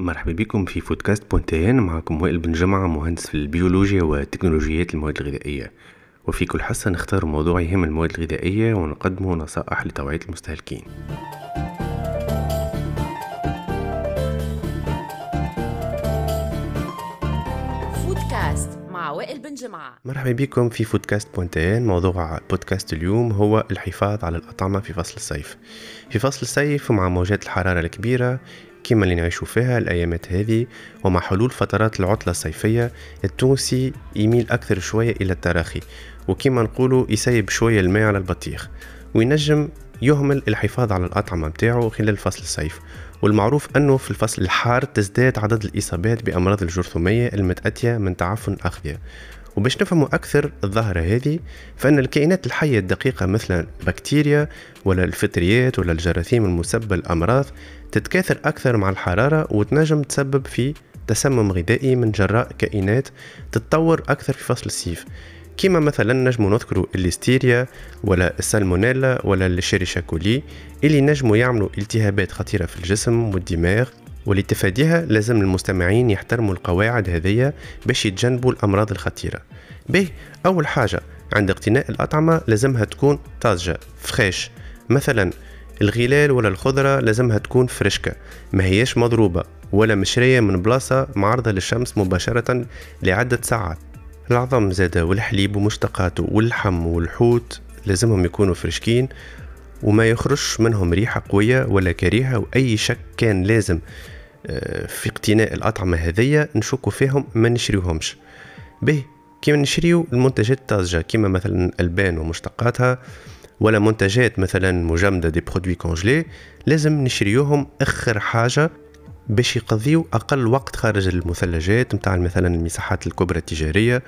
مرحبا بكم في Foodcast point tn معكم وائل بن جمعة مهندس في البيولوجيا وتكنولوجيات المواد الغذائية. وفي كل حصة نختار موضوع يهم المواد الغذائية ونقدمه نصائح لتوعية المستهلكين. Foodcast مع وائل بن جمعة. مرحبا بكم في Foodcast point tn موضوع بودكاست اليوم هو الحفاظ على الأطعمة في فصل الصيف. في فصل الصيف ومع موجات الحرارة الكبيرة كما اللي نعيشوا فيها الأيامات هذه ومع حلول فترات العطلة الصيفية التونسي يميل أكثر شوية إلى التراخي وكما نقولوا يسيب شوية الماء على البطيخ وينجم يهمل الحفاظ على الأطعمة متاعه خلال فصل الصيف. والمعروف أنه في الفصل الحار تزداد عدد الإصابات بأمراض الجرثومية المتأتية من تعفن الأغذية وباش نفهموا أكثر الظاهرة هذه فإن الكائنات الحية الدقيقة مثل البكتيريا ولا الفطريات ولا الجراثيم المسببة الأمراض تتكاثر أكثر مع الحرارة وتنجم تسبب في تسمم غذائي من جراء كائنات تتطور أكثر في فصل الصيف كما مثلا نجمو نذكروا الليستيريا ولا السالمونيلا ولا ال Escherichia coli اللي نجموا يعملوا التهابات خطيرة في الجسم والدماغ ولتفاديها لازم المستمعين يحترموا القواعد هذية باش يتجنبوا الأمراض الخطيرة. به أول حاجة عند اقتناء الأطعمة لازمها تكون طازجة فريش مثلا الغلال ولا الخضرة لازمها تكون فريشكة. ما هياش مضروبة ولا مشرية من بلاصة معرضة للشمس مباشرة لعدة ساعات. العظم زادة والحليب ومشتقاته واللحم والحوت لازمهم يكونوا فريشكين وما يخرجش منهم ريحة قوية ولا كريهة وأي شك كان لازم. في اقتناء الأطعمة هذية نشكوا فيهم ما نشريوهمش. به كيما نشريو المنتجات الطازجة كيما مثلا ألبان ومشتقاتها ولا منتجات مثلا مجمدة des produits congelés لازم نشريوهم آخر حاجة باش يقضيو أقل وقت خارج المثلجات متاع مثلا المساحات الكبرى التجارية.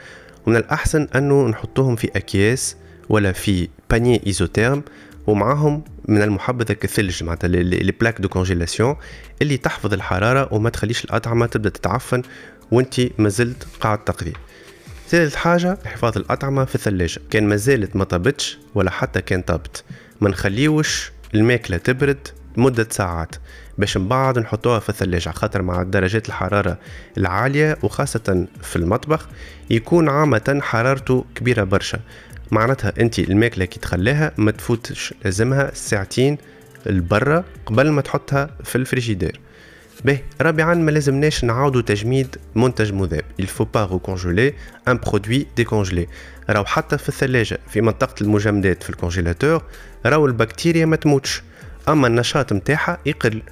ومن الأحسن أنه نحطوهم في أكياس ولا في panier isotherme ومعاهم من المحبذة كالثلج معناتها les plaques de congélation اللي تحفظ الحرارة وما تخليش الأطعمة تبدأ تتعفن وانت مازلت قاعد تقضي. ثالث حاجة حفاظ الأطعمة في الثلاجة. كان مازالت ما طابتش ولا حتى كان طابت. ما نخليوش الماكلة تبرد مدة ساعات باش من بعد نحطوها في الثلاجة خاطر مع درجات الحرارة العالية وخاصة في المطبخ يكون عامة حرارته كبيرة برشا. معناتها أنت الماكلة كي تخليها ما تفوتش لازمها ساعتين لبرا قبل ما تحطها في الفريجيدير. به رابعا ما لازمناش نعاودوا تجميد منتج مذاب. Il faut pas recongeler un produit décongelé. راهو حتى في الثلاجة في منطقة المجمدات في الكونجيلاتور راهو البكتيريا ما تموتش. أما النشاط متاعها يقل.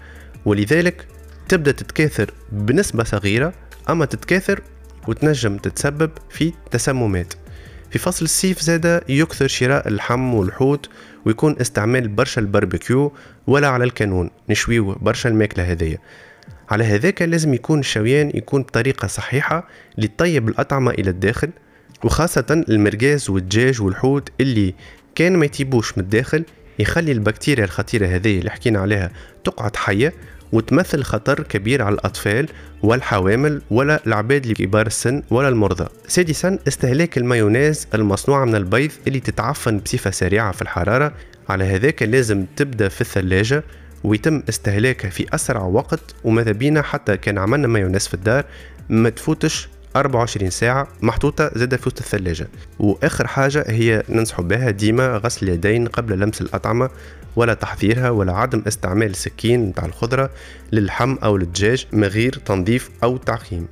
ولذلك تبدأ تتكاثر بنسبة صغيرة أما تتكاثر وتنجم تتسبب في تسممات. في فصل الصيف زاد يكثر شراء اللحم والحوت ويكون استعمال برشا الباربيكيو ولا على الكانون نشويو برشا الماكلة هذية على هذاك لازم يكون الشويان يكون بطريقة صحيحة لطيب الأطعمة إلى الداخل وخاصة المرقاز والدجاج والحوت اللي كان ما يتيبوش من الداخل يخلي البكتيريا الخطيرة هذه اللي حكينا عليها تقعد حية وتمثل خطر كبير على الأطفال والحوامل ولا العباد الكبار السن ولا المرضى. سادسا استهلاك المايونيز المصنوعة من البيض اللي تتعفن بصفة سريعة في الحرارة على هذاك لازم تبدأ في الثلاجة ويتم استهلاكها في أسرع وقت وماذا بينا حتى كان عملنا مايونيز في الدار ما تفوتش 24 ساعة محطوطة زادة في وسط الثلاجة. وآخر حاجة هي ننصح بها ديما غسل اليدين قبل لمس الأطعمة ولا تحضيرها ولا عدم استعمال السكين نتاع الخضرة للحم أو للدجاج من غير تنظيف أو تعقيم.